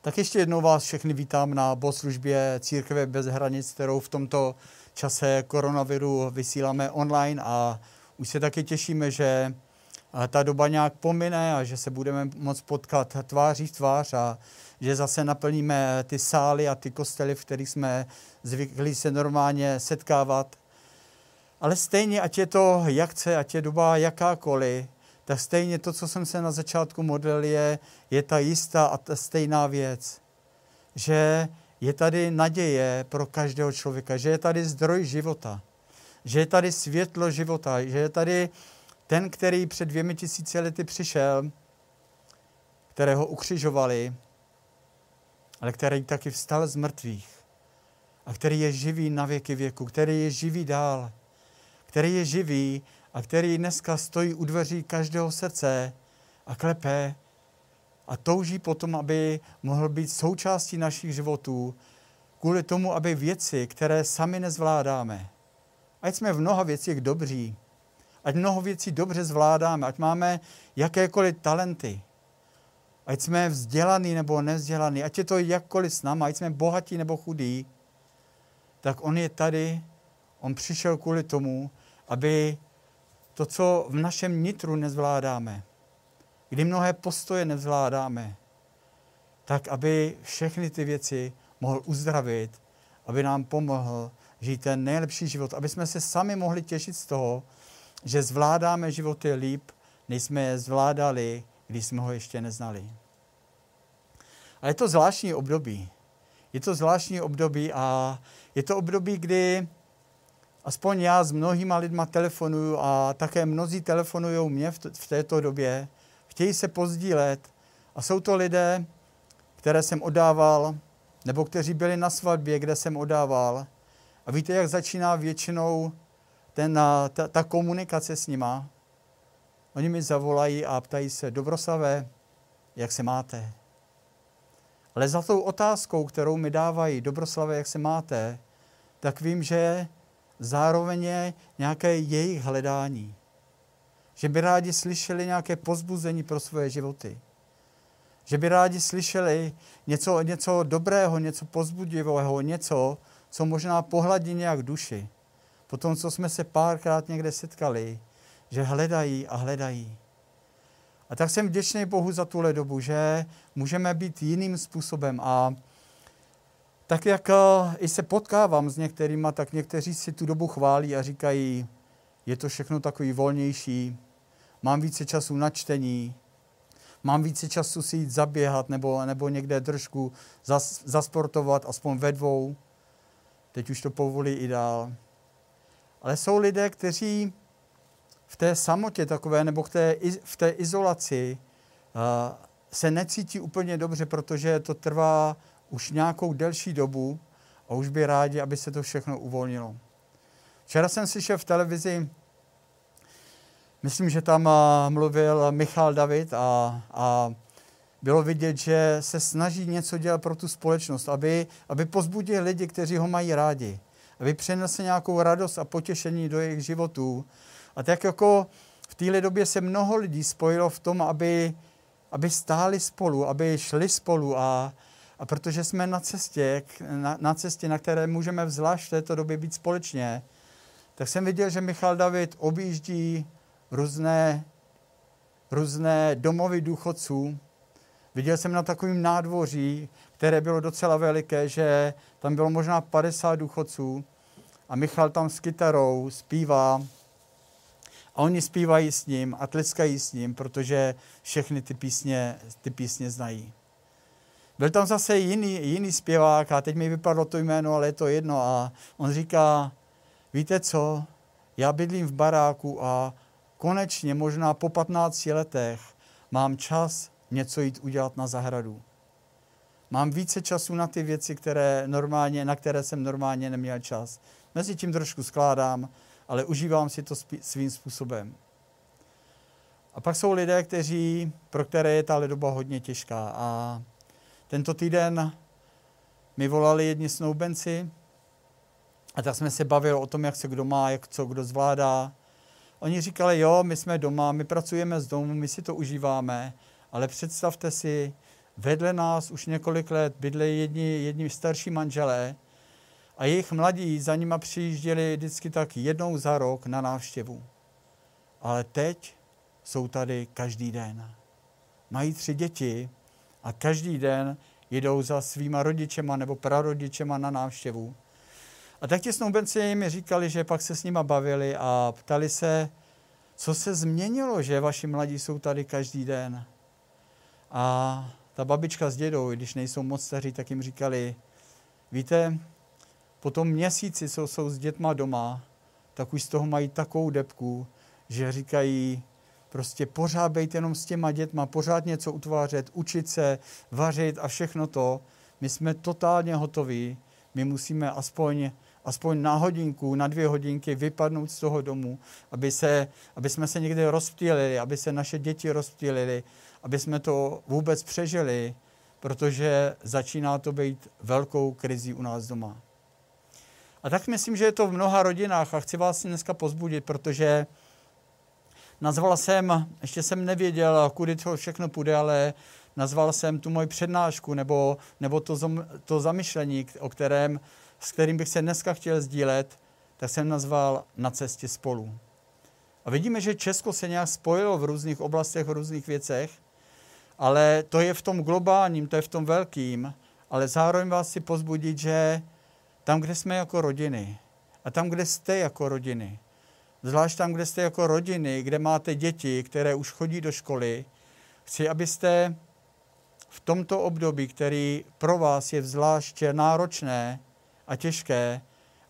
Tak ještě jednou vás všechny vítám na bohoslužbě Církve bez hranic, kterou v tomto čase koronaviru vysíláme online a už se taky těšíme, že ta doba nějak pomine a že se budeme moct potkat tváří v tvář a že zase naplníme ty sály a ty kostely, v kterých jsme zvykli se normálně setkávat. Ale stejně, ať je to jak chce, ať je doba jakákoliv, tak stejně to, co jsem se na začátku modlil, je, je ta jistá a ta stejná věc. Že je tady naděje pro každého člověka, že je tady zdroj života, že je tady světlo života, že je tady ten, který před dvěmi tisíci lety přišel, kterého ukřižovali, ale který taky vstal z mrtvých a který je živý na věky věku, který je živý dál, který je živý a který dneska stojí u dveří každého srdce a klepe a touží potom, aby mohl být součástí našich životů, kvůli tomu, aby věci, které sami nezvládáme, ať jsme v mnoha věcech dobří, ať mnoho věcí dobře zvládáme, ať máme jakékoliv talenty, ať jsme vzdělaný nebo nevzdělaný, ať je to jakkoliv s námi, ať jsme bohatí nebo chudí, tak on je tady, on přišel kvůli tomu, aby to, co v našem nitru nezvládáme, kdy mnohé postoje nezvládáme, tak aby všechny ty věci mohl uzdravit, aby nám pomohl žít ten nejlepší život, aby jsme se sami mohli těšit z toho, že zvládáme životy líp, než jsme je zvládali, když jsme ho ještě neznali. A je to zvláštní období. Je to zvláštní období a je to období, kdy aspoň já s mnohýma lidma telefonuju a také mnozí telefonují mě v, v této době, chtějí se pozdílet a jsou to lidé, které jsem odával, nebo kteří byli na svatbě, kde jsem odával. A víte, jak začíná většinou ten, ta, ta komunikace s nima? Oni mi zavolají a ptají se, Dobroslavé, jak se máte? Ale za tou otázkou, kterou mi dávají, Dobroslavé, jak se máte, tak vím, že zároveň je nějaké jejich hledání. Že by rádi slyšeli nějaké pozbuzení pro svoje životy. Že by rádi slyšeli něco, něco dobrého, něco pozbudivého, něco, co možná pohladí nějak duši. Po tom, co jsme se párkrát někde setkali, že hledají a hledají. A tak jsem vděčný Bohu za tuhle dobu, že můžeme být jiným způsobem. A tak jak eh, i se potkávám s některýma, tak někteří si tu dobu chválí a říkají, je to všechno takový volnější, mám více času na čtení, mám více času si jít zaběhat nebo, nebo někde držku zas, zasportovat, aspoň ve dvou. Teď už to povolí i dál. Ale jsou lidé, kteří v té samotě takové nebo v té, v té izolaci uh, se necítí úplně dobře, protože to trvá už nějakou delší dobu a už by rádi, aby se to všechno uvolnilo. Včera jsem slyšel v televizi, myslím, že tam mluvil Michal David a, a bylo vidět, že se snaží něco dělat pro tu společnost, aby, aby pozbudil lidi, kteří ho mají rádi, aby přinesl nějakou radost a potěšení do jejich životů. A tak jako v téhle době se mnoho lidí spojilo v tom, aby, aby stáli spolu, aby šli spolu a, a protože jsme na cestě, na, na cestě, na které můžeme vzlášť v této době být společně, tak jsem viděl, že Michal David objíždí různé, různé domovy důchodců. Viděl jsem na takovém nádvoří, které bylo docela veliké, že tam bylo možná 50 důchodců a Michal tam s kytarou zpívá a oni zpívají s ním a tleskají s ním, protože všechny ty písně, ty písně znají. Byl tam zase jiný, jiný zpěvák a teď mi vypadlo to jméno, ale je to jedno. A on říká, víte co, já bydlím v baráku a konečně, možná po 15 letech, mám čas něco jít udělat na zahradu. Mám více času na ty věci, které normálně, na které jsem normálně neměl čas. Mezi tím trošku skládám, ale užívám si to svým způsobem. A pak jsou lidé, kteří, pro které je ta doba hodně těžká a tento týden mi volali jedni snoubenci a tak jsme se bavili o tom, jak se kdo má, jak co kdo zvládá. Oni říkali, jo, my jsme doma, my pracujeme z domu, my si to užíváme, ale představte si, vedle nás už několik let bydlejí jedni, jedni starší manželé a jejich mladí za nima přijížděli vždycky tak jednou za rok na návštěvu. Ale teď jsou tady každý den. Mají tři děti a každý den jedou za svýma rodičema nebo prarodičema na návštěvu. A tak ti snoubenci mi říkali, že pak se s nima bavili a ptali se, co se změnilo, že vaši mladí jsou tady každý den. A ta babička s dědou, když nejsou moc staří, tak jim říkali, víte, po tom měsíci, co jsou s dětma doma, tak už z toho mají takovou depku, že říkají, prostě pořád být jenom s těma dětma, pořád něco utvářet, učit se, vařit a všechno to. My jsme totálně hotoví, my musíme aspoň, aspoň na hodinku, na dvě hodinky vypadnout z toho domu, aby, se, aby jsme se někde rozptýlili, aby se naše děti rozptýlili, aby jsme to vůbec přežili, protože začíná to být velkou krizí u nás doma. A tak myslím, že je to v mnoha rodinách a chci vás dneska pozbudit, protože nazval jsem, ještě jsem nevěděl, kudy to všechno půjde, ale nazval jsem tu moji přednášku nebo, nebo to, to zamyšlení, o kterém, s kterým bych se dneska chtěl sdílet, tak jsem nazval Na cestě spolu. A vidíme, že Česko se nějak spojilo v různých oblastech, v různých věcech, ale to je v tom globálním, to je v tom velkým, ale zároveň vás si pozbudit, že tam, kde jsme jako rodiny a tam, kde jste jako rodiny, zvlášť tam, kde jste jako rodiny, kde máte děti, které už chodí do školy, chci, abyste v tomto období, který pro vás je zvláště náročné a těžké,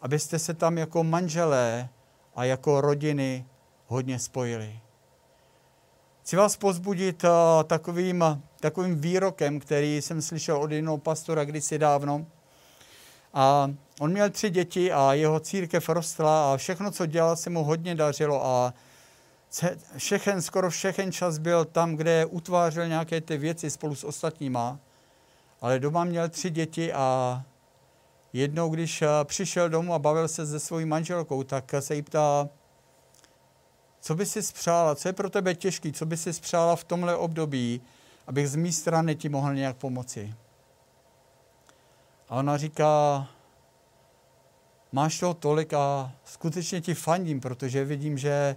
abyste se tam jako manželé a jako rodiny hodně spojili. Chci vás pozbudit uh, takovým, takovým výrokem, který jsem slyšel od jednoho pastora kdysi dávno. A on měl tři děti a jeho církev rostla a všechno, co dělal, se mu hodně dařilo a všechen, skoro všechen čas byl tam, kde utvářel nějaké ty věci spolu s ostatníma. Ale doma měl tři děti a jednou, když uh, přišel domů a bavil se se svojí manželkou, tak se jí ptá, co by si spřála, co je pro tebe těžký, co by si spřála v tomhle období, abych z mé strany ti mohl nějak pomoci. A ona říká, máš toho tolik a skutečně ti fandím, protože vidím, že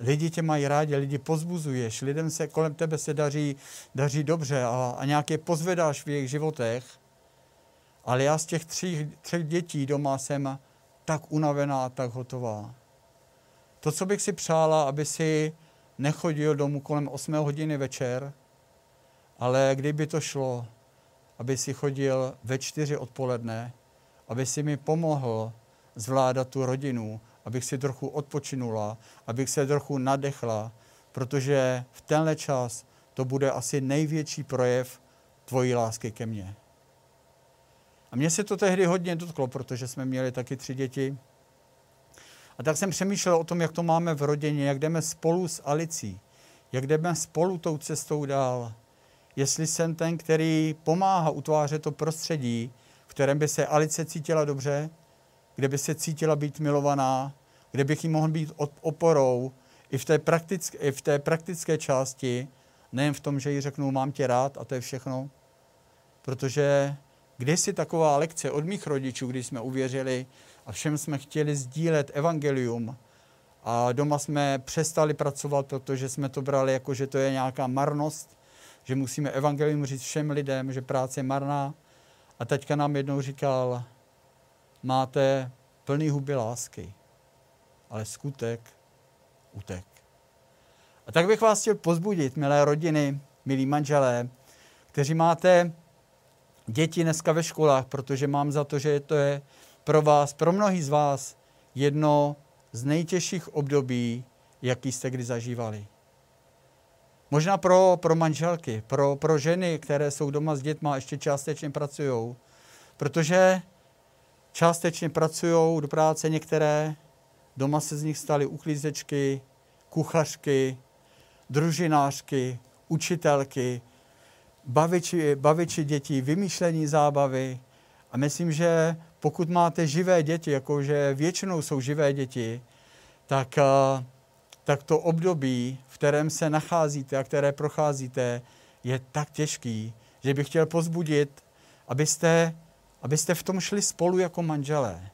lidi tě mají rádi, lidi pozbuzuješ, lidem se kolem tebe se daří, daří dobře a, a nějaké pozvedáš v jejich životech. Ale já z těch tří, třech dětí doma jsem tak unavená a tak hotová. To, co bych si přála, aby si nechodil domů kolem 8 hodiny večer, ale kdyby to šlo, aby si chodil ve čtyři odpoledne, aby si mi pomohl zvládat tu rodinu, abych si trochu odpočinula, abych se trochu nadechla, protože v tenhle čas to bude asi největší projev tvojí lásky ke mně. A mně se to tehdy hodně dotklo, protože jsme měli taky tři děti. A tak jsem přemýšlel o tom, jak to máme v rodině, jak jdeme spolu s Alicí, jak jdeme spolu tou cestou dál. Jestli jsem ten, který pomáhá utvářet to prostředí, v kterém by se Alice cítila dobře, kde by se cítila být milovaná, kde bych jí mohl být oporou i v té, praktické, i v té praktické části, nejen v tom, že jí řeknu, mám tě rád a to je všechno. Protože kdysi taková lekce od mých rodičů, když jsme uvěřili a všem jsme chtěli sdílet evangelium, a doma jsme přestali pracovat, protože jsme to brali jako, že to je nějaká marnost, že musíme evangelium říct všem lidem, že práce je marná. A teďka nám jednou říkal, máte plný huby lásky, ale skutek utek. A tak bych vás chtěl pozbudit, milé rodiny, milí manželé, kteří máte děti dneska ve školách, protože mám za to, že to je pro vás, pro mnohý z vás, jedno z nejtěžších období, jaký jste kdy zažívali. Možná pro, pro manželky, pro, pro ženy, které jsou doma s dětma a ještě částečně pracují. Protože částečně pracují do práce některé, doma se z nich staly uklízečky, kuchařky, družinářky, učitelky, baviči, baviči dětí, vymýšlení zábavy. A myslím, že pokud máte živé děti, jakože většinou jsou živé děti, tak, eh, tak to období, v kterém se nacházíte a které procházíte, je tak těžký, že bych chtěl pozbudit, abyste, abyste v tom šli spolu jako manželé.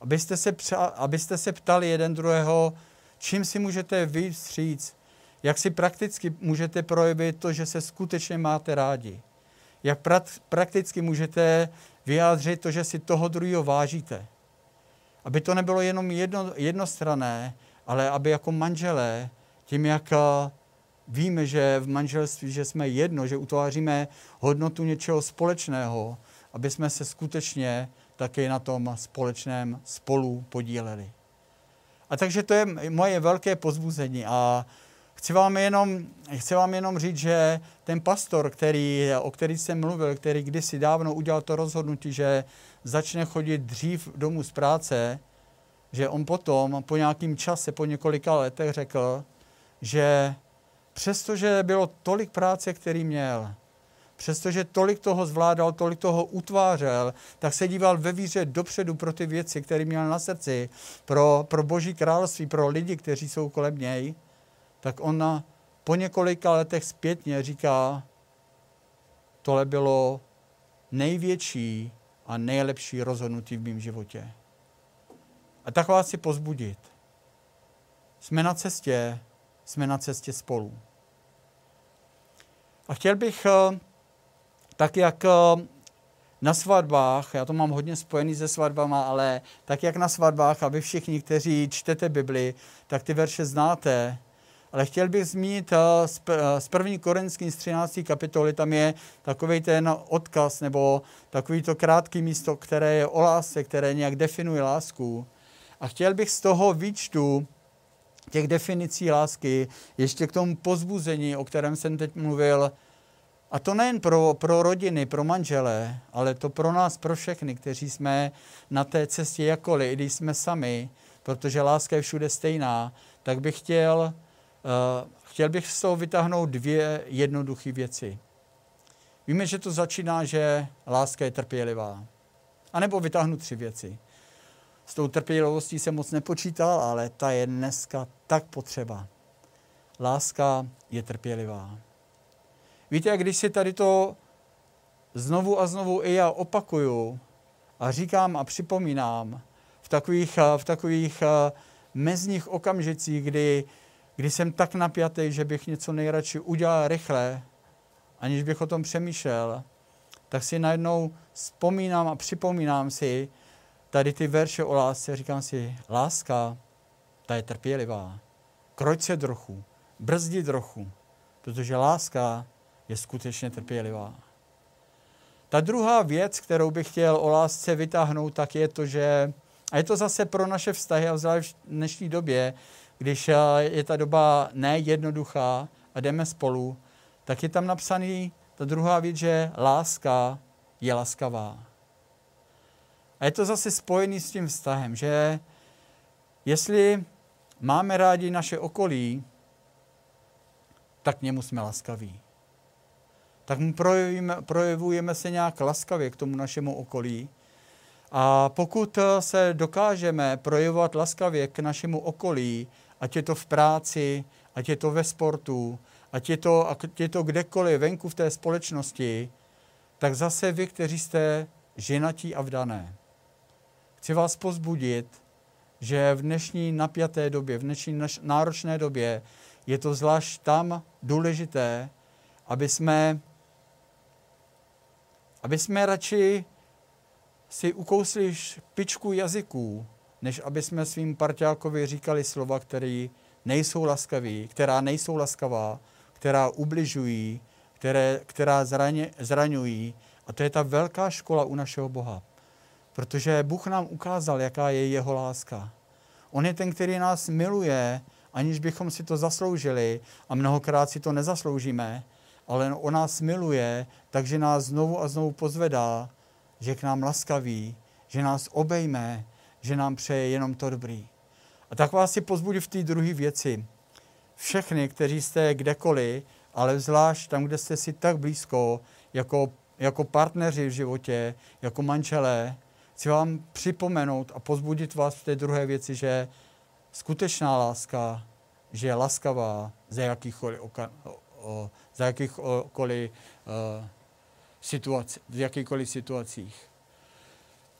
Abyste se, přa, abyste se ptali jeden druhého, čím si můžete vystříct, jak si prakticky můžete projevit to, že se skutečně máte rádi. Jak pra- prakticky můžete vyjádřit to, že si toho druhého vážíte. Aby to nebylo jenom jedno, jednostrané, ale aby jako manželé, tím jak eh, víme, že v manželství, že jsme jedno, že utváříme hodnotu něčeho společného, aby jsme se skutečně taky na tom společném spolu podíleli. A takže to je moje velké pozbuzení a chci vám jenom, chci vám jenom říct, že ten pastor, který, o který jsem mluvil, který kdysi dávno udělal to rozhodnutí, že začne chodit dřív domů z práce, že on potom po nějakém čase, po několika letech řekl, že přestože bylo tolik práce, který měl, přestože tolik toho zvládal, tolik toho utvářel, tak se díval ve víře dopředu pro ty věci, které měl na srdci, pro, pro boží království, pro lidi, kteří jsou kolem něj, tak on po několika letech zpětně říká, tohle bylo největší a nejlepší rozhodnutí v mém životě. A tak vás si pozbudit. Jsme na cestě, jsme na cestě spolu. A chtěl bych eh, tak, jak eh, na svatbách, já to mám hodně spojený se svatbama, ale tak, jak na svatbách a vy všichni, kteří čtete Bibli, tak ty verše znáte, ale chtěl bych zmínit eh, z první korinský z 13. kapitoly, tam je takový ten odkaz, nebo takový to krátký místo, které je o lásce, které nějak definuje lásku. A chtěl bych z toho výčtu těch definicí lásky ještě k tomu pozbuzení, o kterém jsem teď mluvil, a to nejen pro, pro rodiny, pro manžele, ale to pro nás, pro všechny, kteří jsme na té cestě jakkoliv, i když jsme sami, protože láska je všude stejná, tak bych chtěl, uh, chtěl bych z toho vytáhnout dvě jednoduché věci. Víme, že to začíná, že láska je trpělivá. A nebo vytáhnu tři věci. S tou trpělivostí jsem moc nepočítal, ale ta je dneska tak potřeba. Láska je trpělivá. Víte, když si tady to znovu a znovu i já opakuju a říkám a připomínám v takových, v takových mezních okamžicích, kdy, kdy jsem tak napjatý, že bych něco nejradši udělal rychle, aniž bych o tom přemýšlel, tak si najednou vzpomínám a připomínám si, tady ty verše o lásce, říkám si, láska, ta je trpělivá. Kroť se trochu, brzdi trochu, protože láska je skutečně trpělivá. Ta druhá věc, kterou bych chtěl o lásce vytáhnout, tak je to, že, a je to zase pro naše vztahy, a v dnešní době, když eh, je ta doba nejednoduchá a jdeme spolu, tak je tam napsaný ta druhá věc, že láska je laskavá. A je to zase spojený s tím vztahem, že jestli máme rádi naše okolí, tak k němu jsme laskaví. Tak mu projevujeme, projevujeme se nějak laskavě k tomu našemu okolí. A pokud se dokážeme projevovat laskavě k našemu okolí, ať je to v práci, ať je to ve sportu, ať je to, ať je to kdekoliv venku v té společnosti, tak zase vy, kteří jste ženatí a vdané, Chci vás pozbudit, že v dnešní napjaté době, v dnešní náročné době je to zvlášť tam důležité, aby jsme, aby jsme radši si ukousli špičku jazyků, než aby jsme svým parťákovi říkali slova, které nejsou laskaví, která nejsou laskavá, která ubližují, které, která zraně, zraňují. A to je ta velká škola u našeho Boha. Protože Bůh nám ukázal, jaká je jeho láska. On je ten, který nás miluje, aniž bychom si to zasloužili a mnohokrát si to nezasloužíme, ale on nás miluje, takže nás znovu a znovu pozvedá, že k nám laskaví, že nás obejme, že nám přeje jenom to dobrý. A tak vás si pozbudu v té druhé věci. Všechny, kteří jste kdekoliv, ale zvlášť tam, kde jste si tak blízko, jako, jako partneři v životě, jako manželé, Chci vám připomenout a pozbudit vás v té druhé věci, že skutečná láska, že je laskavá za jakýchkoliv, oka, o, za jakýchkoliv o, situaci, v jakýchkoliv situacích.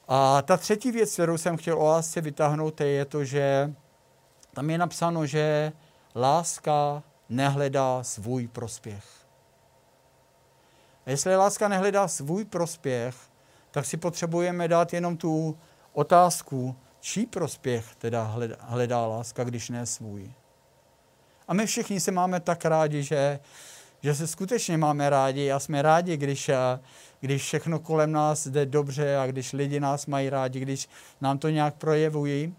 A ta třetí věc, kterou jsem chtěl o lásce vytáhnout, je to, že tam je napsáno, že láska nehledá svůj prospěch. A jestli láska nehledá svůj prospěch, tak si potřebujeme dát jenom tu otázku, čí prospěch teda hledá, hledá láska, když ne svůj. A my všichni se máme tak rádi, že, že se skutečně máme rádi a jsme rádi, když, když všechno kolem nás jde dobře a když lidi nás mají rádi, když nám to nějak projevují.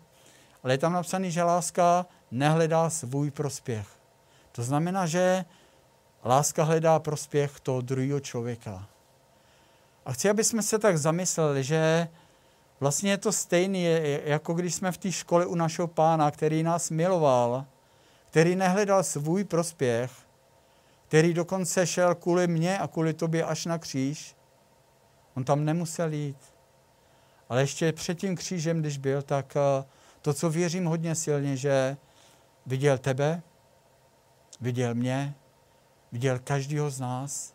Ale je tam napsané, že láska nehledá svůj prospěch. To znamená, že láska hledá prospěch toho druhého člověka. A chci, aby jsme se tak zamysleli, že vlastně je to stejné, jako když jsme v té škole u našeho pána, který nás miloval, který nehledal svůj prospěch, který dokonce šel kvůli mně a kvůli tobě až na kříž. On tam nemusel jít. Ale ještě před tím křížem, když byl, tak eh, to, co věřím hodně silně, že viděl tebe, viděl mě, viděl každého z nás.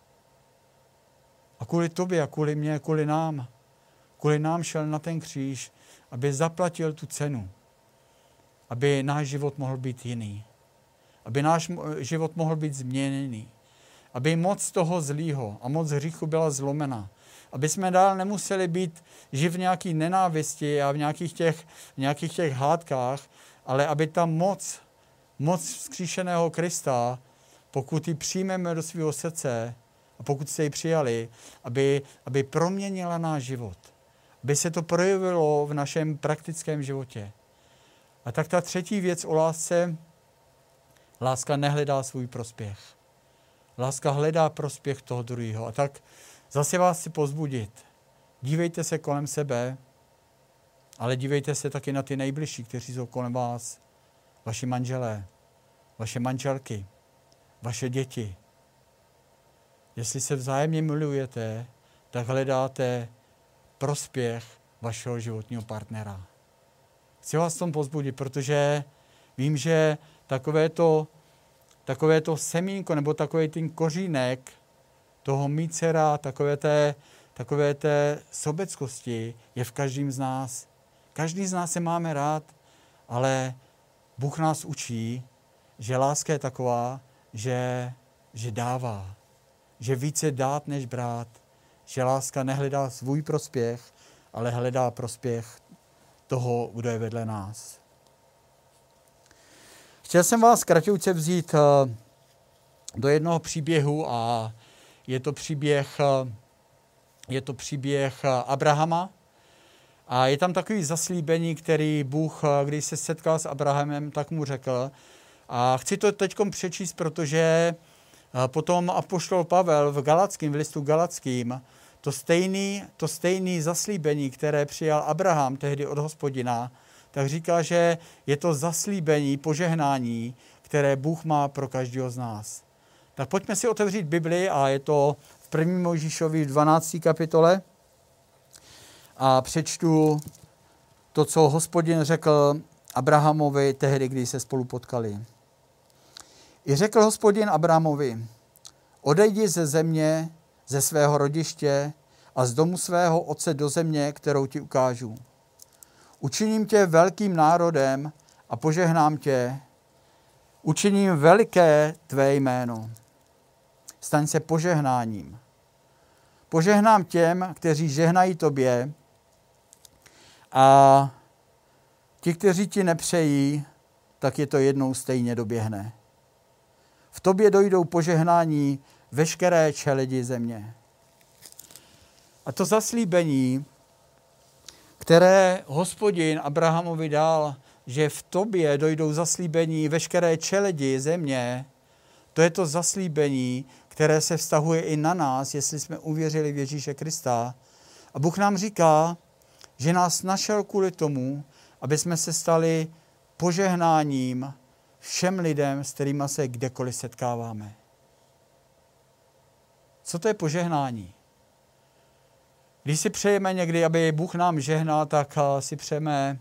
A kvůli tobě a kvůli mě, kvůli nám, kvůli nám šel na ten kříž, aby zaplatil tu cenu, aby náš život mohl být jiný, aby náš život mohl být změněný, aby moc toho zlýho a moc hříchu byla zlomena, aby jsme dál nemuseli být živ v nějaké nenávisti a v nějakých těch, v nějakých těch hádkách, ale aby ta moc, moc vzkříšeného Krista, pokud ji přijmeme do svého srdce a pokud jste ji přijali, aby, aby proměnila náš život, aby se to projevilo v našem praktickém životě. A tak ta třetí věc o lásce, láska nehledá svůj prospěch. Láska hledá prospěch toho druhého. A tak zase vás chci pozbudit. Dívejte se kolem sebe, ale dívejte se taky na ty nejbližší, kteří jsou kolem vás. Vaši manželé, vaše manželky, vaše děti. Jestli se vzájemně milujete, tak hledáte prospěch vašeho životního partnera. Chci vás tom pozbudit, protože vím, že takové to, takové to semínko nebo takový ten kořínek toho mícera, takové té, takové té sobeckosti je v každém z nás. Každý z nás se máme rád, ale Bůh nás učí, že láska je taková, že, že dává, že více dát než brát, že láska nehledá svůj prospěch, ale hledá prospěch toho, kdo je vedle nás. Chtěl jsem vás kratěvce vzít eh, do jednoho příběhu a je to příběh, eh, je to příběh eh, Abrahama. A je tam takový zaslíbení, který Bůh, když se setkal s Abrahamem, tak mu řekl. A chci to teď přečíst, protože potom apoštol Pavel v Galackým, v listu Galackým, to stejný, to stejný zaslíbení, které přijal Abraham tehdy od hospodina, tak říká, že je to zaslíbení, požehnání, které Bůh má pro každého z nás. Tak pojďme si otevřít Bibli a je to v 1. Mojžíšovi 12. kapitole a přečtu to, co hospodin řekl Abrahamovi tehdy, když se spolu potkali. I řekl hospodin Abrahamovi, odejdi ze země, ze svého rodiště a z domu svého otce do země, kterou ti ukážu. Učiním tě velkým národem a požehnám tě. Učiním veliké tvé jméno. Staň se požehnáním. Požehnám těm, kteří žehnají tobě a ti, kteří ti nepřejí, tak je to jednou stejně doběhne. V tobě dojdou požehnání veškeré čeledi země. A to zaslíbení, které hospodin Abrahamovi dal, že v tobě dojdou zaslíbení veškeré čeledi země, to je to zaslíbení, které se vztahuje i na nás, jestli jsme uvěřili v Ježíše Krista. A Bůh nám říká, že nás našel kvůli tomu, aby jsme se stali požehnáním všem lidem, s kterými se kdekoliv setkáváme. Co to je požehnání? Když si přejeme někdy, aby Bůh nám žehnal, tak eh, si přejeme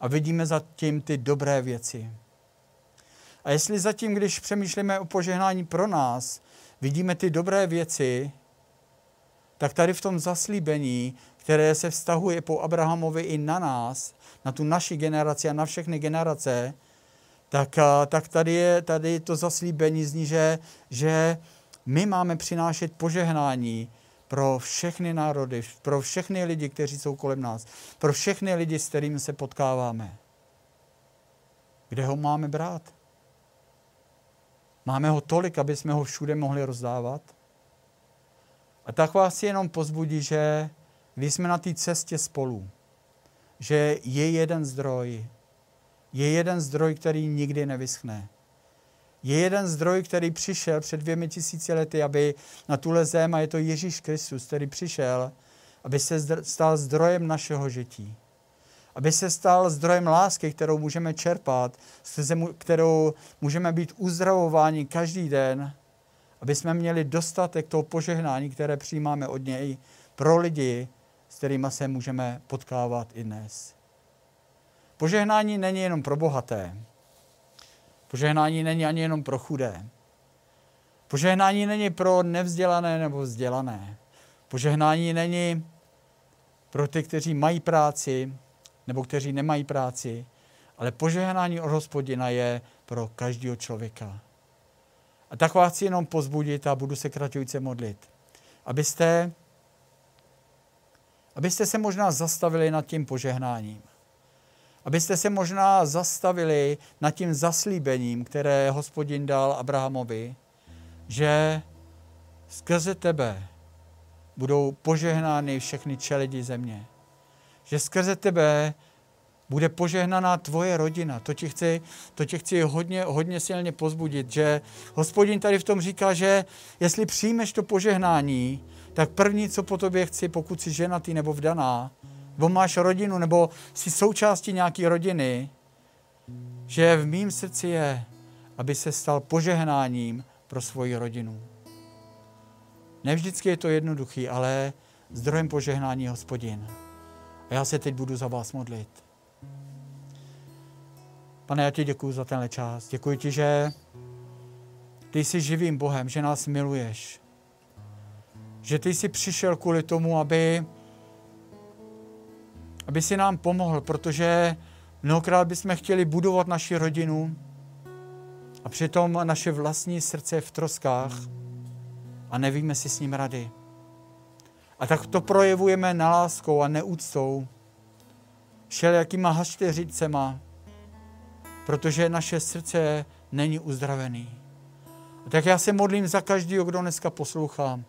a vidíme zatím ty dobré věci. A jestli zatím, když přemýšlíme o požehnání pro nás, vidíme ty dobré věci, tak tady v tom zaslíbení, které se vztahuje po Abrahamovi i na nás, na tu naši generaci a na všechny generace, tak, tak tady, je, tady to zaslíbení zní, že, že my máme přinášet požehnání pro všechny národy, pro všechny lidi, kteří jsou kolem nás, pro všechny lidi, s kterými se potkáváme. Kde ho máme brát? Máme ho tolik, aby jsme ho všude mohli rozdávat? A tak vás jenom pozbudí, že vy jsme na té cestě spolu, že je jeden zdroj, je jeden zdroj, který nikdy nevyschne. Je jeden zdroj, který přišel před dvěmi tisíci lety, aby na tuhle zem, a je to Ježíš Kristus, který přišel, aby se stal zdrojem našeho žití. Aby se stal zdrojem lásky, kterou můžeme čerpat, kterou můžeme být uzdravováni každý den, aby jsme měli dostatek toho požehnání, které přijímáme od něj pro lidi, s kterými se můžeme potkávat i dnes. Požehnání není jenom pro bohaté. Požehnání není ani jenom pro chudé. Požehnání není pro nevzdělané nebo vzdělané. Požehnání není pro ty, kteří mají práci nebo kteří nemají práci, ale požehnání od hospodina je pro každého člověka. A tak vás chci jenom pozbudit a budu se kraťujúce modlit. Abyste, abyste se možná zastavili nad tím požehnáním. Abyste se možná zastavili nad tím zaslíbením, které hospodin dal Abrahamovi, že skrze tebe budou požehnány všechny čelidi země. Že skrze tebe bude požehnaná tvoje rodina. To ti chci, to ti chci hodně, hodně silně pozbudit, že hospodin tady v tom říká, že jestli přijmeš to požehnání, tak první, co po tobě chci, pokud jsi ženatý nebo vdaná, nebo máš rodinu, nebo jsi součástí nějaké rodiny, že v mým srdci je, aby se stal požehnáním pro svoji rodinu. Nevždycky je to jednoduchý, ale zdrojem požehnání hospodin. A já se teď budu za vás modlit. Pane, já ti děkuji za tenhle čas. Děkuji ti, že ty jsi živým Bohem, že nás miluješ. Že ty jsi přišel kvůli tomu, aby, aby si nám pomohl, protože mnohokrát bychom chtěli budovat naši rodinu a přitom naše vlastní srdce je v troskách a nevíme si s ním rady. A tak to projevujeme naláskou a neúctou, všelijakýma hašteřicema, protože naše srdce není uzdravený. A tak já se modlím za každého, kdo dneska poslouchá.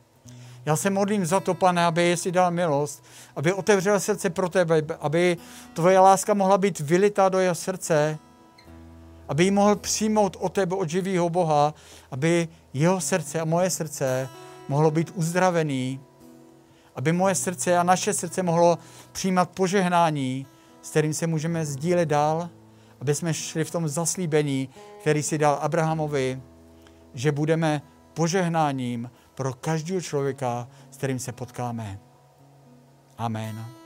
Já se modlím za to, pane, aby si dal milost, aby otevřel srdce pro tebe, aby tvoje láska mohla být vylitá do jeho srdce, aby ji mohl přijmout od tebe, od živého Boha, aby jeho srdce a moje srdce mohlo být uzdravený, aby moje srdce a naše srdce mohlo přijímat požehnání, s kterým se můžeme sdílet dál, aby jsme šli v tom zaslíbení, který si dal Abrahamovi, že budeme požehnáním pro každého člověka, s kterým se potkáme. Amen.